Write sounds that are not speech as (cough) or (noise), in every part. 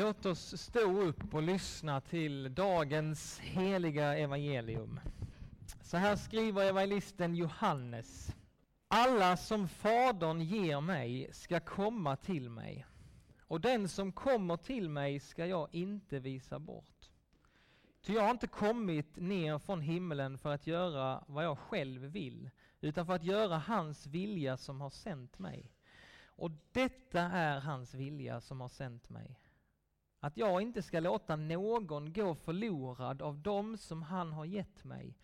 Låt oss stå upp och lyssna till dagens heliga evangelium. Så här skriver evangelisten Johannes. Alla som Fadern ger mig ska komma till mig, och den som kommer till mig ska jag inte visa bort. Ty jag har inte kommit ner från himlen för att göra vad jag själv vill, utan för att göra hans vilja som har sänt mig. Och detta är hans vilja som har sänt mig att jag inte ska låta någon gå förlorad av dem som han har gett mig,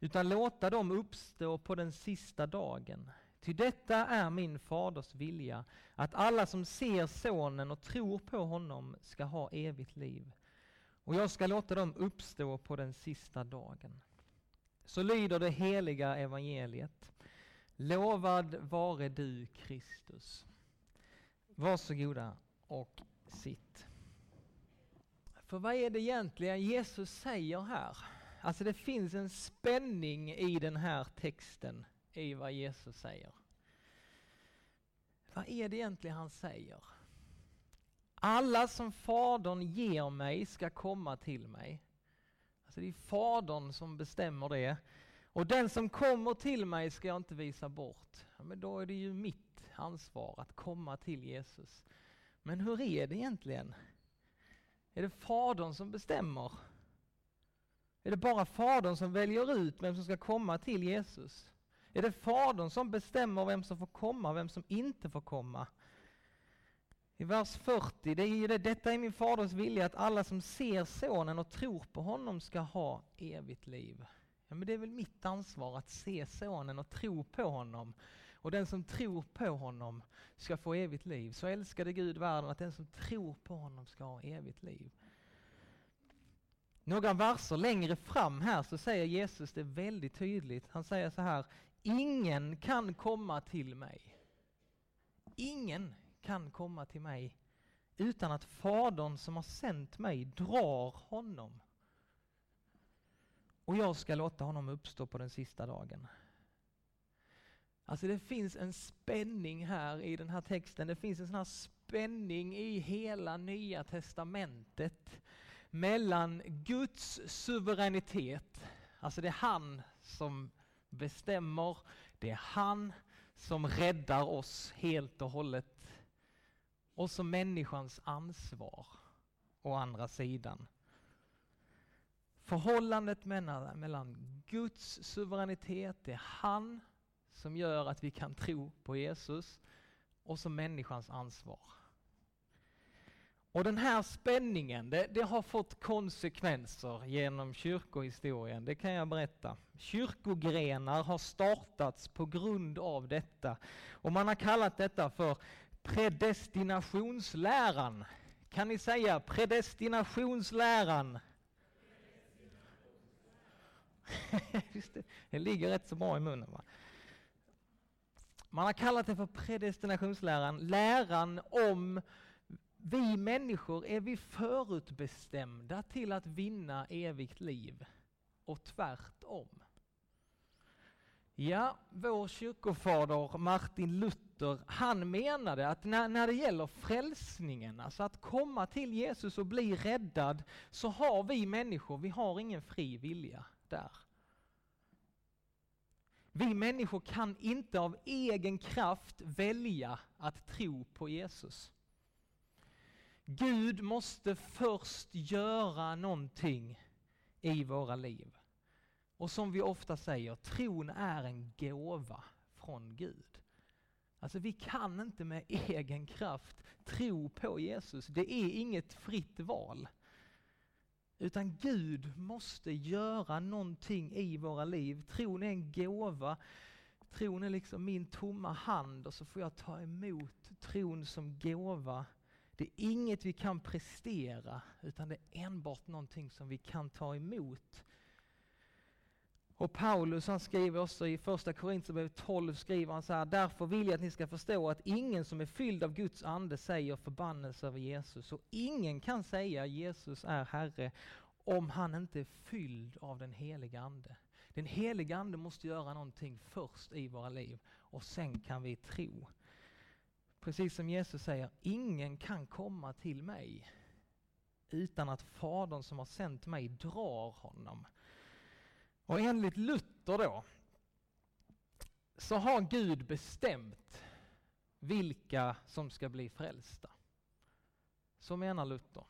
utan låta dem uppstå på den sista dagen. Ty detta är min faders vilja, att alla som ser sonen och tror på honom ska ha evigt liv. Och jag ska låta dem uppstå på den sista dagen. Så lyder det heliga evangeliet. Lovad vare du Kristus. Varsågoda och sitt. För vad är det egentligen Jesus säger här? Alltså det finns en spänning i den här texten, i vad Jesus säger. Vad är det egentligen han säger? Alla som Fadern ger mig ska komma till mig. Alltså det är Fadern som bestämmer det. Och den som kommer till mig ska jag inte visa bort. Ja, men då är det ju mitt ansvar att komma till Jesus. Men hur är det egentligen? Är det Fadern som bestämmer? Är det bara Fadern som väljer ut vem som ska komma till Jesus? Är det Fadern som bestämmer vem som får komma och vem som inte får komma? I vers 40, det är ju det, detta är min faders vilja att alla som ser sonen och tror på honom ska ha evigt liv. Ja, men det är väl mitt ansvar att se sonen och tro på honom. Och den som tror på honom ska få evigt liv. Så älskade Gud världen att den som tror på honom ska ha evigt liv. Några verser längre fram här så säger Jesus det väldigt tydligt. Han säger så här, ingen kan komma till mig. Ingen kan komma till mig utan att Fadern som har sänt mig drar honom och jag ska låta honom uppstå på den sista dagen. Alltså det finns en spänning här i den här texten. Det finns en sån här spänning i hela nya testamentet mellan Guds suveränitet, alltså det är han som bestämmer, det är han som räddar oss helt och hållet, och så människans ansvar å andra sidan. Förhållandet mellan, mellan Guds suveränitet, det är han som gör att vi kan tro på Jesus, och så människans ansvar. Och den här spänningen, det, det, har fått konsekvenser genom kyrkohistorien, det kan jag berätta. Kyrkogrenar har startats på grund av detta. Och man har kallat detta för predestinationsläran. Kan ni säga predestinationsläran? (laughs) predestinationsläran. det, det ligger rätt så bra i munnen. Va? Man har kallat det för predestinationsläran, läran om vi människor är vi förutbestämda till att vinna evigt liv och tvärtom. Ja, vår kyrkofader Martin Luther, han menade att när, när det gäller frälsningen, alltså att komma till Jesus och bli räddad, så har vi människor, vi har ingen fri vilja där. Vi människor kan inte av egen kraft välja att tro på Jesus. Gud måste först göra någonting i våra liv. Och som vi ofta säger, tron är en gåva från Gud. Alltså vi kan inte med egen kraft tro på Jesus. Det är inget fritt val. Utan Gud måste göra någonting i våra liv. Tron är en gåva. Tron är liksom min tomma hand och så får jag ta emot tron som gåva. Det är inget vi kan prestera utan det är enbart någonting som vi kan ta emot. Och Paulus han skriver också i första Korinthierbrevet 12 skriver han så här, därför vill jag att ni ska förstå att ingen som är fylld av Guds ande säger förbannelse över Jesus och ingen kan säga Jesus är Herre om han inte är fylld av den heliga Ande. Den heliga Ande måste göra någonting först i våra liv och sen kan vi tro. Precis som Jesus säger, ingen kan komma till mig utan att Fadern som har sänt mig drar honom. Och enligt Luther då, så har Gud bestämt vilka som ska bli frälsta. Så menar Luther.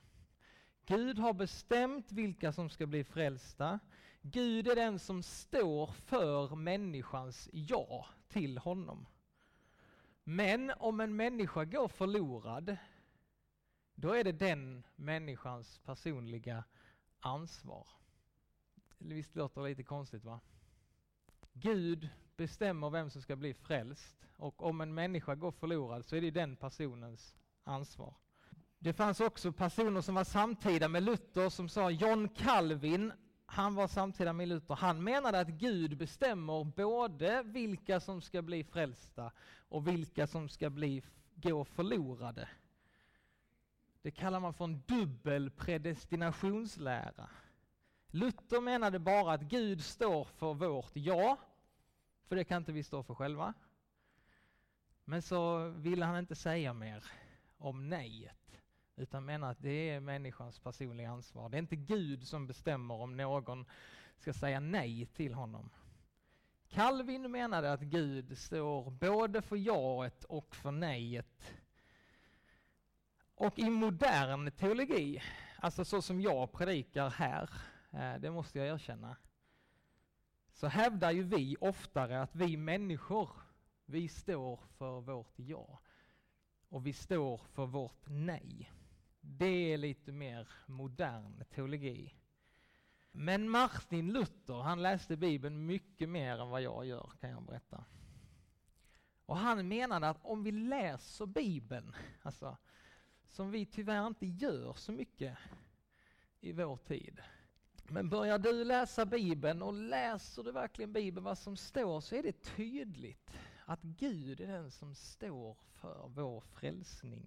Gud har bestämt vilka som ska bli frälsta. Gud är den som står för människans ja till honom. Men om en människa går förlorad, då är det den människans personliga ansvar. Visst låter det lite konstigt va? Gud bestämmer vem som ska bli frälst och om en människa går förlorad så är det den personens ansvar. Det fanns också personer som var samtida med Luther som sa John Calvin, han var samtida med Luther, han menade att Gud bestämmer både vilka som ska bli frälsta och vilka som ska bli, gå förlorade. Det kallar man för en dubbel predestinationslära. Luther menade bara att Gud står för vårt ja, för det kan inte vi stå för själva. Men så ville han inte säga mer om nejet, utan menar att det är människans personliga ansvar. Det är inte Gud som bestämmer om någon ska säga nej till honom. Calvin menade att Gud står både för jaet och för nejet. Och i modern teologi, alltså så som jag predikar här, Eh, det måste jag erkänna, så hävdar ju vi oftare att vi människor, vi står för vårt ja. Och vi står för vårt nej. Det är lite mer modern teologi. Men Martin Luther, han läste Bibeln mycket mer än vad jag gör, kan jag berätta. Och han menade att om vi läser Bibeln, alltså, som vi tyvärr inte gör så mycket i vår tid, men börjar du läsa Bibeln och läser du verkligen Bibeln vad som står så är det tydligt att Gud är den som står för vår frälsning.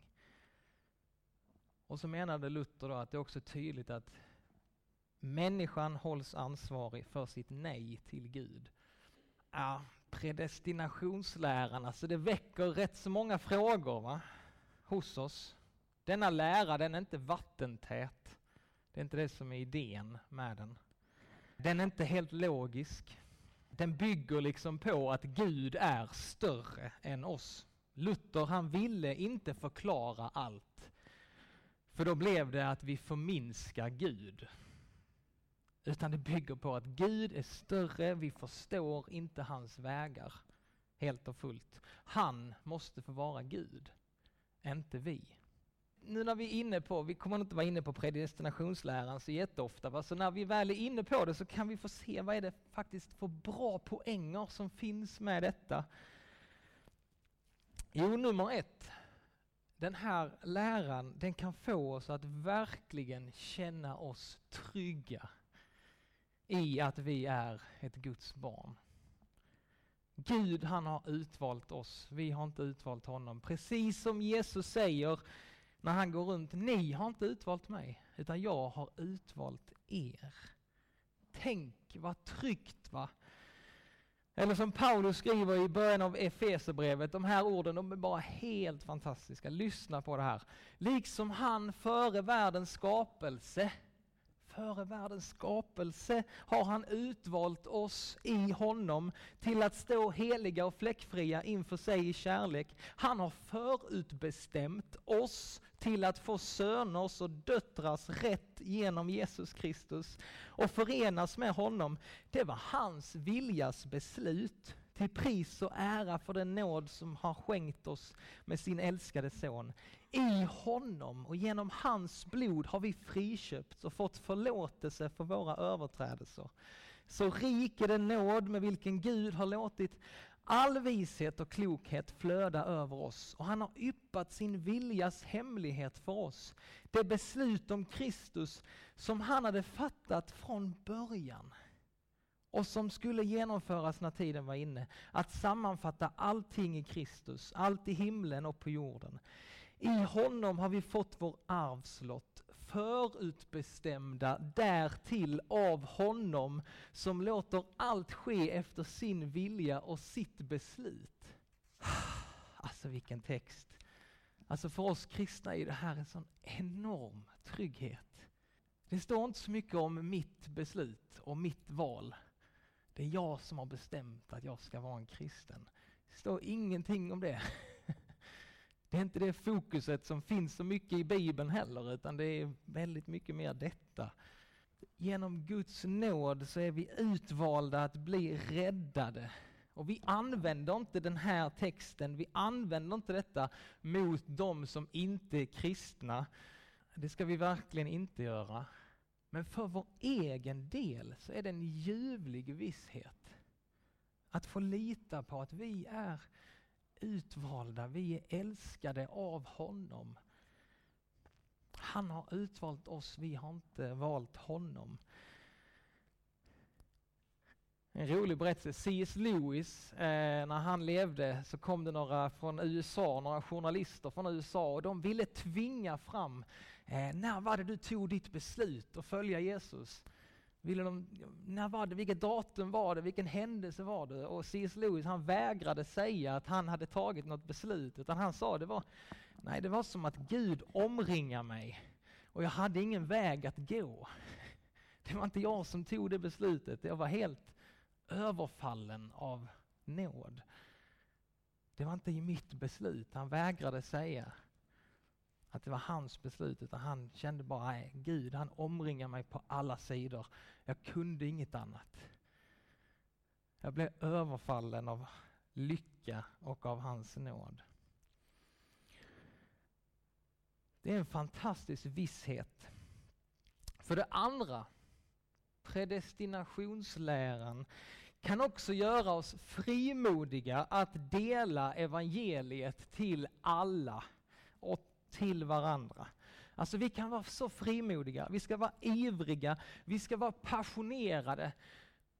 Och så menade Luther då att det är också tydligt att människan hålls ansvarig för sitt nej till Gud. Ja, predestinationsläran, alltså det väcker rätt så många frågor va? hos oss. Denna lära den är inte vattentät. Det är inte det som är idén med den. Den är inte helt logisk. Den bygger liksom på att Gud är större än oss. Luther han ville inte förklara allt. För då blev det att vi förminskar Gud. Utan det bygger på att Gud är större, vi förstår inte hans vägar helt och fullt. Han måste få vara Gud, inte vi nu när vi är inne på, vi kommer inte vara inne på predestinationsläran så jätteofta, va? så när vi väl är inne på det så kan vi få se vad är det faktiskt för bra poänger som finns med detta. Jo, nummer ett. Den här läran den kan få oss att verkligen känna oss trygga i att vi är ett Guds barn. Gud han har utvalt oss, vi har inte utvalt honom. Precis som Jesus säger när han går runt, ni har inte utvalt mig, utan jag har utvalt er. Tänk vad tryggt va? Eller som Paulus skriver i början av Efesebrevet, de här orden de är bara helt fantastiska. Lyssna på det här. Liksom han före världens skapelse före världens skapelse har han utvalt oss i honom till att stå heliga och fläckfria inför sig i kärlek. Han har förutbestämt oss till att få söners och döttrars rätt genom Jesus Kristus och förenas med honom. Det var hans viljas beslut till pris och ära för den nåd som har skänkt oss med sin älskade son. I honom och genom hans blod har vi friköpts och fått förlåtelse för våra överträdelser. Så rik är den nåd med vilken Gud har låtit all vishet och klokhet flöda över oss och han har yppat sin viljas hemlighet för oss. Det beslut om Kristus som han hade fattat från början och som skulle genomföras när tiden var inne. Att sammanfatta allting i Kristus, allt i himlen och på jorden. I honom har vi fått vår arvslott, förutbestämda därtill av honom som låter allt ske efter sin vilja och sitt beslut. (sighs) Alltså vilken text. Alltså för oss kristna är det här en sån enorm trygghet. Det står inte så mycket om mitt beslut och mitt val. Det är jag som har bestämt att jag ska vara en kristen. Det står ingenting om det. (laughs) Det är inte det fokuset som finns så mycket i Bibeln heller, utan det är väldigt mycket mer detta. Genom Guds nåd så är vi utvalda att bli räddade. Och vi använder inte den här texten, vi använder inte detta mot de som inte är kristna. Det ska vi verkligen inte göra. Men för vår egen del så är det en ljuvlig visshet. Att få lita på att vi är utvalda, vi är älskade av honom. Han har utvalt oss, vi har inte valt honom. En rolig berättelse. C.S. Lewis, eh, när han levde så kom det några från USA, några journalister från USA och de ville tvinga fram, eh, när var det du tog ditt beslut att följa Jesus? Ville de, när var det, vilket datum var det, vilken händelse var det? Och C.S. Lewis han vägrade säga att han hade tagit något beslut, utan han sa det var, nej det var som att Gud omringar mig och jag hade ingen väg att gå. (laughs) Det var inte jag som tog det beslutet, jag var helt överfallen av nåd. Det var inte i mitt beslut, han vägrade säga att det var hans beslut, utan han kände bara, nej, Gud han omringar mig på alla sidor. Jag kunde inget annat. Jag blev överfallen av lycka och av hans nåd. Det är en fantastisk visshet. För det andra, predestinationsläran kan också göra oss frimodiga att dela evangeliet till alla och till varandra. Alltså vi kan vara så frimodiga, vi ska vara ivriga, vi ska vara passionerade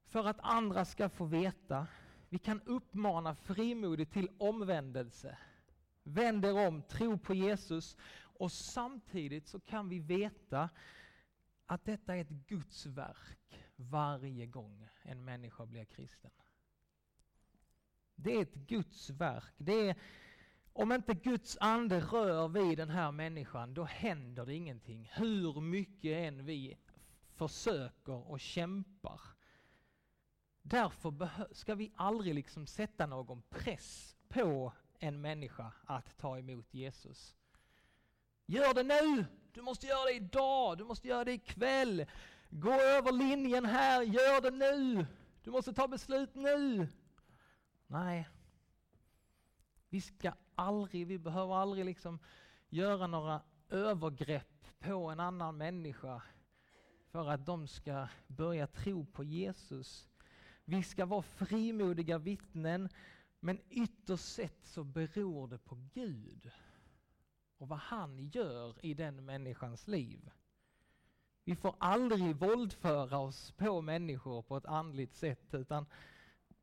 för att andra ska få veta. Vi kan uppmana frimodigt till omvändelse. Vänd er om, tro på Jesus och samtidigt så kan vi veta att detta är ett Guds verk varje gång en människa blir kristen. Det är ett Guds verk. Det är om inte Guds ande rör vid den här människan, då händer det ingenting. Hur mycket än vi försöker och kämpar. Därför ska vi aldrig liksom sätta någon press på en människa att ta emot Jesus. Gör det nu! Du måste göra det idag, du måste göra det ikväll. Gå över linjen här, gör det nu! Du måste ta beslut nu! Nej, vi ska aldrig, vi behöver aldrig liksom göra några övergrepp på en annan människa för att de ska börja tro på Jesus. Vi ska vara frimodiga vittnen, men ytterst sett så beror det på Gud och vad han gör i den människans liv. Vi får aldrig våldföra oss på människor på ett andligt sätt, utan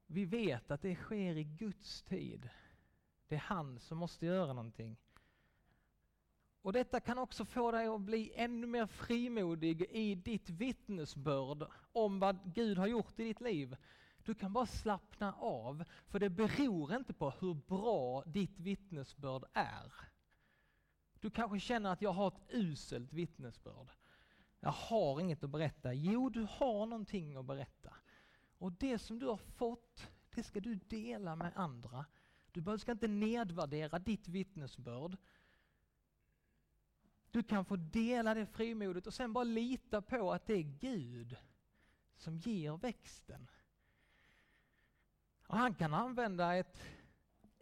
vi vet att det sker i Guds tid. Det är han som måste göra någonting. Och detta kan också få dig att bli ännu mer frimodig i ditt vittnesbörd om vad Gud har gjort i ditt liv. Du kan bara slappna av, för det beror inte på hur bra ditt vittnesbörd är. Du kanske känner att jag har ett uselt vittnesbörd. Jag har inget att berätta. Jo, du har någonting att berätta. Och det som du har fått, det ska du dela med andra. Du ska inte nedvärdera ditt vittnesbörd. Du kan få dela det frimodigt och sen bara lita på att det är Gud som ger växten. Och han kan använda ett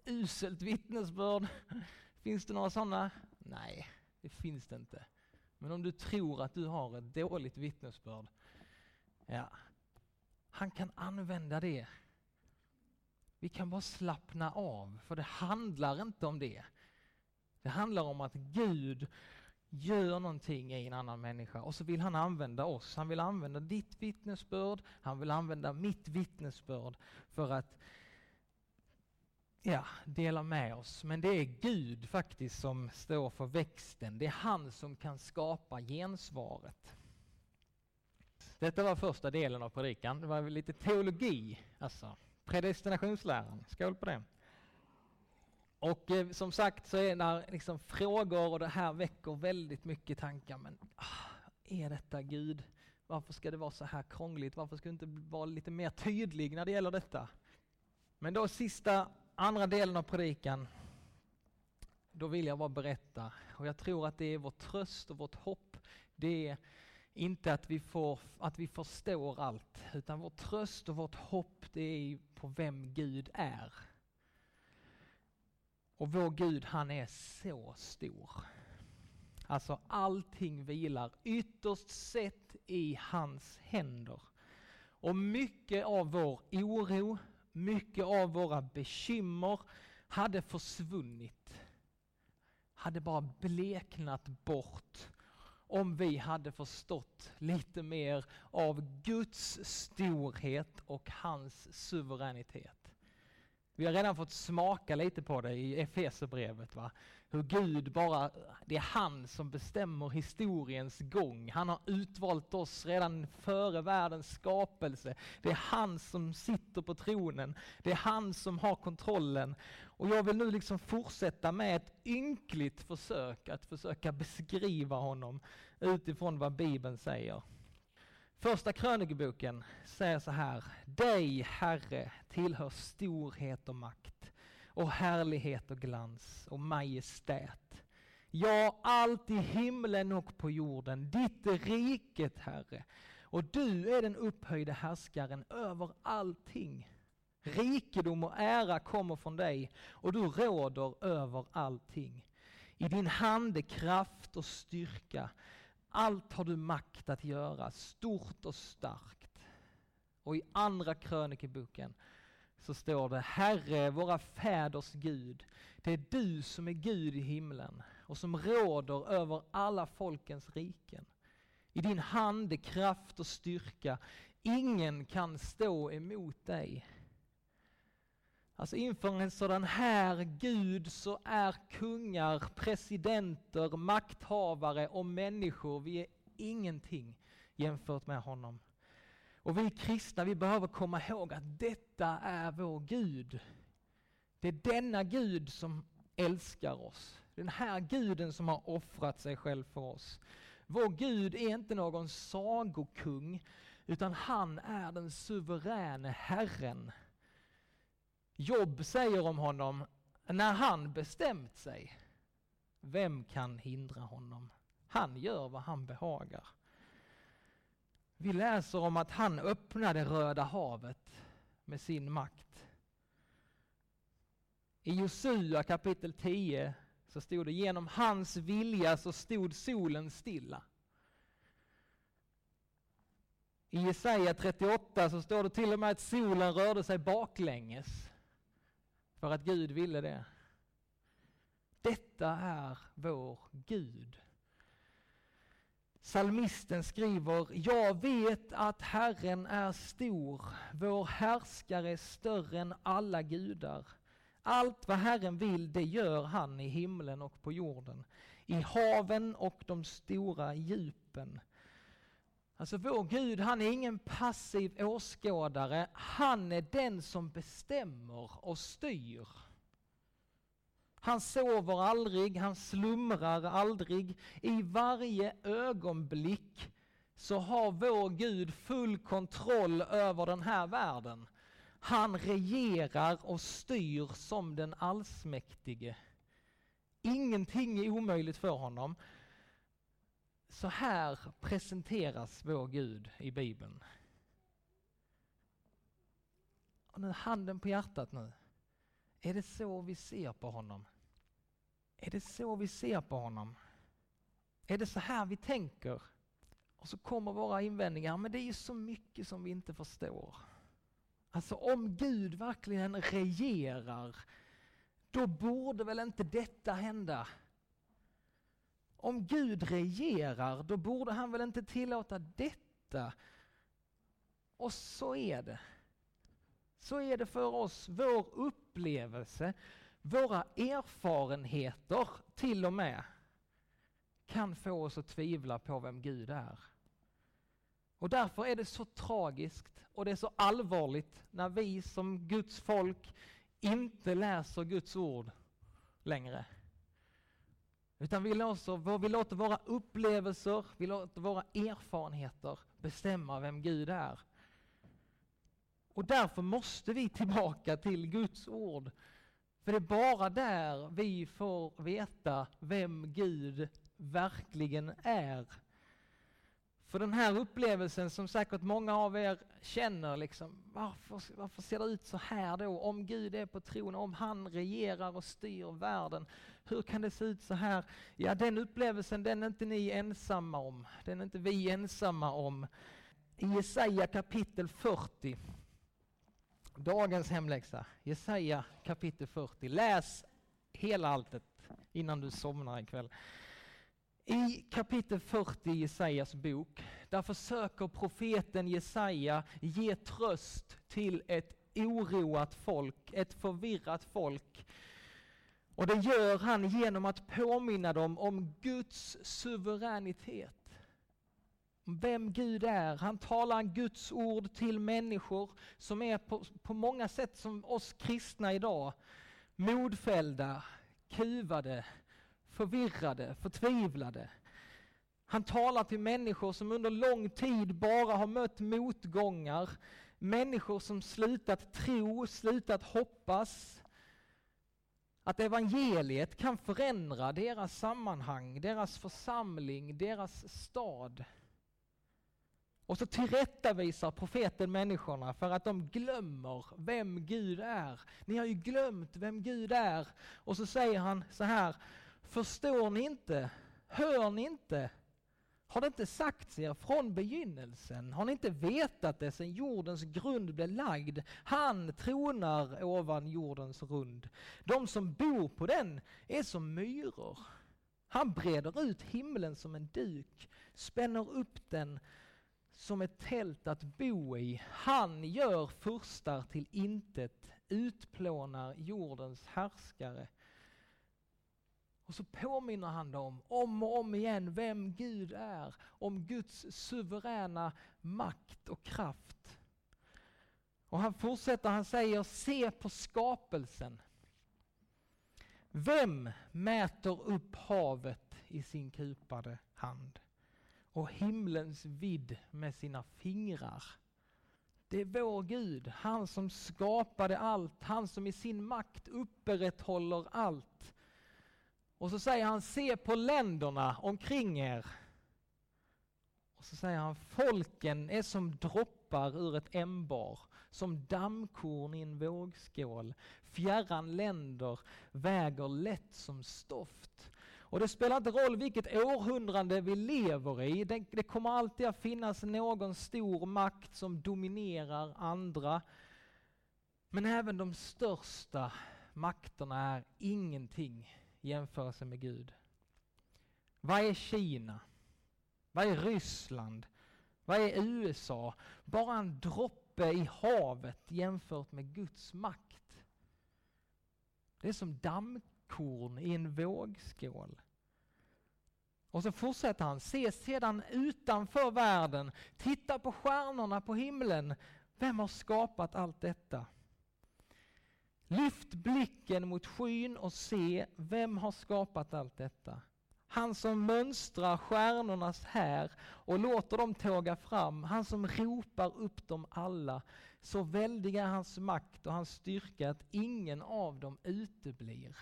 uselt vittnesbörd. Finns det några sådana? Nej, det finns det inte. Men om du tror att du har ett dåligt vittnesbörd, ja, han kan använda det vi kan bara slappna av, för det handlar inte om det. Det handlar om att Gud gör någonting i en annan människa och så vill han använda oss. Han vill använda ditt vittnesbörd, han vill använda mitt vittnesbörd för att ja, dela med oss. Men det är Gud faktiskt som står för växten. Det är han som kan skapa gensvaret. Detta var första delen av predikan. Det var lite teologi alltså. Predestinationsläran, skål på det. Och eh, som sagt så är det liksom frågor och det här väcker väldigt mycket tankar. Men ah, är detta Gud? Varför ska det vara så här krångligt? Varför ska du inte vara lite mer tydlig när det gäller detta? Men då sista, andra delen av predikan, då vill jag bara berätta, och jag tror att det är vår tröst och vårt hopp, det är inte att vi, får, att vi förstår allt, utan vår tröst och vårt hopp det är på vem Gud är. Och vår Gud han är så stor. Alltså allting vilar ytterst sett i hans händer. Och mycket av vår oro, mycket av våra bekymmer hade försvunnit. Hade bara bleknat bort om vi hade förstått lite mer av Guds storhet och hans suveränitet. Vi har redan fått smaka lite på det i Efesierbrevet. Hur Gud bara, det är han som bestämmer historiens gång. Han har utvalt oss redan före världens skapelse. Det är han som sitter på tronen. Det är han som har kontrollen. Och jag vill nu liksom fortsätta med ett ynkligt försök att försöka beskriva honom utifrån vad Bibeln säger. Första krönikeboken säger så här. Dig, Herre, tillhör storhet och makt och härlighet och glans och majestät. Ja, allt i himlen och på jorden. Ditt är riket, Herre. Och du är den upphöjde härskaren över allting. Rikedom och ära kommer från dig och du råder över allting. I din hand är kraft och styrka. Allt har du makt att göra, stort och starkt. Och i andra krönikeboken så står det Herre, våra fäders Gud, det är du som är Gud i himlen och som råder över alla folkens riken. I din hand är kraft och styrka. Ingen kan stå emot dig. Alltså inför en sådan här Gud så är kungar, presidenter, makthavare och människor, vi är ingenting jämfört med honom. Och vi kristna, vi behöver komma ihåg att detta är vår Gud. Det är denna Gud som älskar oss. Den här guden som har offrat sig själv för oss. Vår Gud är inte någon sagokung, utan han är den suveräne Herren Jobb säger om honom, när han bestämt sig, vem kan hindra honom? Han gör vad han behagar. Vi läser om att han öppnade Röda havet med sin makt. I Josua kapitel 10 så stod det genom hans vilja så stod solen stilla. I Jesaja 38 så står det till och med att solen rörde sig baklänges. För att Gud ville det. Detta är vår Gud. Salmisten skriver, jag vet att Herren är stor, vår härskare är större än alla gudar. Allt vad Herren vill, det gör han i himlen och på jorden, i haven och de stora djupen. Alltså vår Gud, han är ingen passiv åskådare. Han är den som bestämmer och styr. Han sover aldrig, han slumrar aldrig. I varje ögonblick så har vår Gud full kontroll över den här världen. Han regerar och styr som den allsmäktige. Ingenting är omöjligt för honom. Så här presenteras vår Gud i Bibeln. Och nu handen på hjärtat nu. Är det så vi ser på honom? Är det så vi ser på honom? Är det så här vi tänker? Och så kommer våra invändningar, men det är ju så mycket som vi inte förstår. Alltså om Gud verkligen regerar, då borde väl inte detta hända? Om Gud regerar, då borde han väl inte tillåta detta? Och så är det. Så är det för oss. Vår upplevelse, våra erfarenheter till och med, kan få oss att tvivla på vem Gud är. Och därför är det så tragiskt och det är så allvarligt när vi som Guds folk inte läser Guds ord längre. Utan vi låter, vi låter våra upplevelser, vi låter våra erfarenheter bestämma vem Gud är. Och därför måste vi tillbaka till Guds ord. För det är bara där vi får veta vem Gud verkligen är. För den här upplevelsen som säkert många av er känner, liksom, varför, varför ser det ut så här då? Om Gud är på tron, om han regerar och styr världen, hur kan det se ut så här? Ja, den upplevelsen den är inte ni ensamma om. Den är inte vi ensamma om. I Jesaja kapitel 40, dagens hemläxa, Jesaja kapitel 40. Läs hela alltet innan du somnar ikväll. I kapitel 40 i Jesajas bok, där försöker profeten Jesaja ge tröst till ett oroat folk, ett förvirrat folk. Och det gör han genom att påminna dem om Guds suveränitet. Vem Gud är. Han talar Guds ord till människor som är på, på många sätt som oss kristna idag. Modfällda, kuvade, förvirrade, förtvivlade. Han talar till människor som under lång tid bara har mött motgångar. Människor som slutat tro, slutat hoppas. Att evangeliet kan förändra deras sammanhang, deras församling, deras stad. Och så tillrättavisar profeten människorna för att de glömmer vem Gud är. Ni har ju glömt vem Gud är. Och så säger han så här, Förstår ni inte? Hör ni inte? Har det inte sagts er från begynnelsen? Har ni inte vetat det sedan jordens grund blev lagd? Han tronar ovan jordens rund. De som bor på den är som myror. Han breder ut himlen som en duk, spänner upp den som ett tält att bo i. Han gör furstar till intet, utplånar jordens härskare. Och så påminner han dem om och om igen vem Gud är, om Guds suveräna makt och kraft. Och han fortsätter, han säger se på skapelsen. Vem mäter upp havet i sin kupade hand och himlens vidd med sina fingrar? Det är vår Gud, han som skapade allt, han som i sin makt upprätthåller allt. Och så säger han, se på länderna omkring er. Och så säger han, folken är som droppar ur ett ämbar, som dammkorn i en vågskål. Fjärran länder väger lätt som stoft. Och det spelar inte roll vilket århundrade vi lever i, det, det kommer alltid att finnas någon stor makt som dominerar andra. Men även de största makterna är ingenting i jämförelse med Gud. Vad är Kina? Vad är Ryssland? Vad är USA? Bara en droppe i havet jämfört med Guds makt. Det är som dammkorn i en vågskål. Och så fortsätter han, se sedan utanför världen, titta på stjärnorna på himlen. Vem har skapat allt detta? Lyft blicken mot skyn och se, vem har skapat allt detta? Han som mönstrar stjärnornas här och låter dem tåga fram, han som ropar upp dem alla. Så väldig är hans makt och hans styrka att ingen av dem uteblir.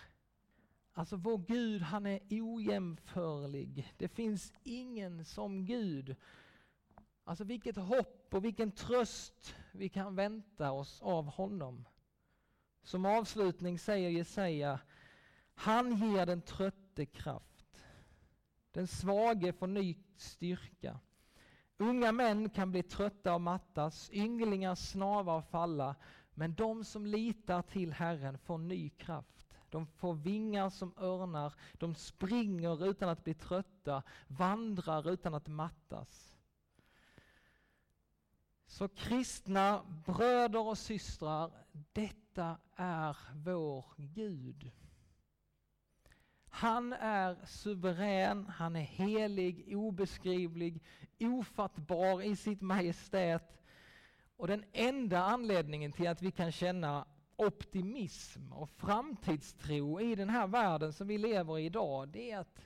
Alltså vår Gud, han är ojämförlig. Det finns ingen som Gud. Alltså vilket hopp och vilken tröst vi kan vänta oss av honom. Som avslutning säger Jesaja, han ger den trötte kraft. Den svage får ny styrka. Unga män kan bli trötta och mattas, ynglingar snava och falla, men de som litar till Herren får ny kraft. De får vingar som örnar, de springer utan att bli trötta, vandrar utan att mattas. Så kristna bröder och systrar, detta är vår Gud. Han är suverän, han är helig, obeskrivlig, ofattbar i sitt majestät. Och den enda anledningen till att vi kan känna optimism och framtidstro i den här världen som vi lever i idag, det är att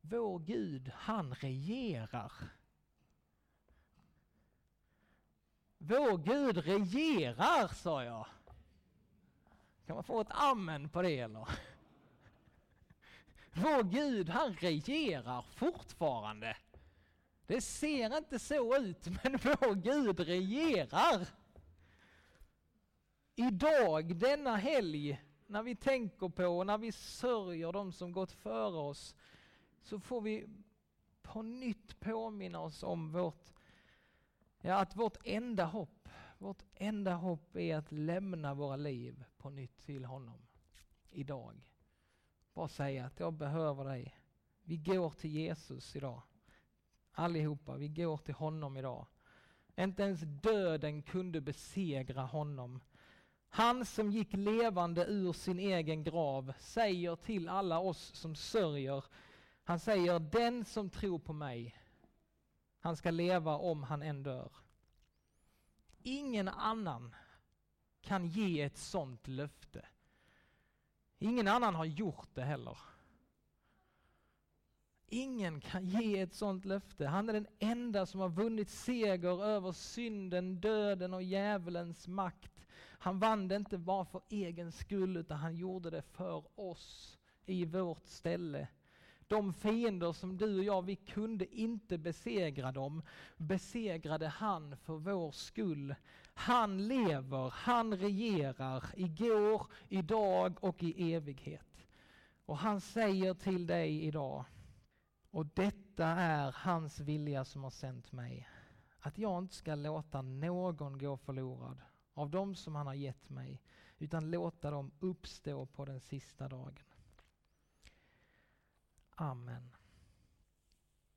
vår Gud, han regerar. Vår Gud regerar, sa jag. Kan man få ett amen på det eller? Vår Gud, han regerar fortfarande. Det ser inte så ut, men vår Gud regerar. Idag, denna helg, när vi tänker på och när vi sörjer de som gått före oss, så får vi på nytt påminna oss om vårt, ja, att vårt enda hopp, vårt enda hopp är att lämna våra liv på nytt till honom idag. Bara säga att jag behöver dig. Vi går till Jesus idag. Allihopa, vi går till honom idag. Inte ens döden kunde besegra honom. Han som gick levande ur sin egen grav säger till alla oss som sörjer, han säger den som tror på mig, han ska leva om han än dör. Ingen annan kan ge ett sånt löfte. Ingen annan har gjort det heller. Ingen kan ge ett sånt löfte. Han är den enda som har vunnit seger över synden, döden och djävulens makt. Han vann det inte bara för egen skull, utan han gjorde det för oss i vårt ställe. De fiender som du och jag, vi kunde inte besegra dem, besegrade han för vår skull. Han lever, han regerar igår, idag och i evighet. Och han säger till dig idag, och detta är hans vilja som har sänt mig, att jag inte ska låta någon gå förlorad av dem som han har gett mig, utan låta dem uppstå på den sista dagen. Amen.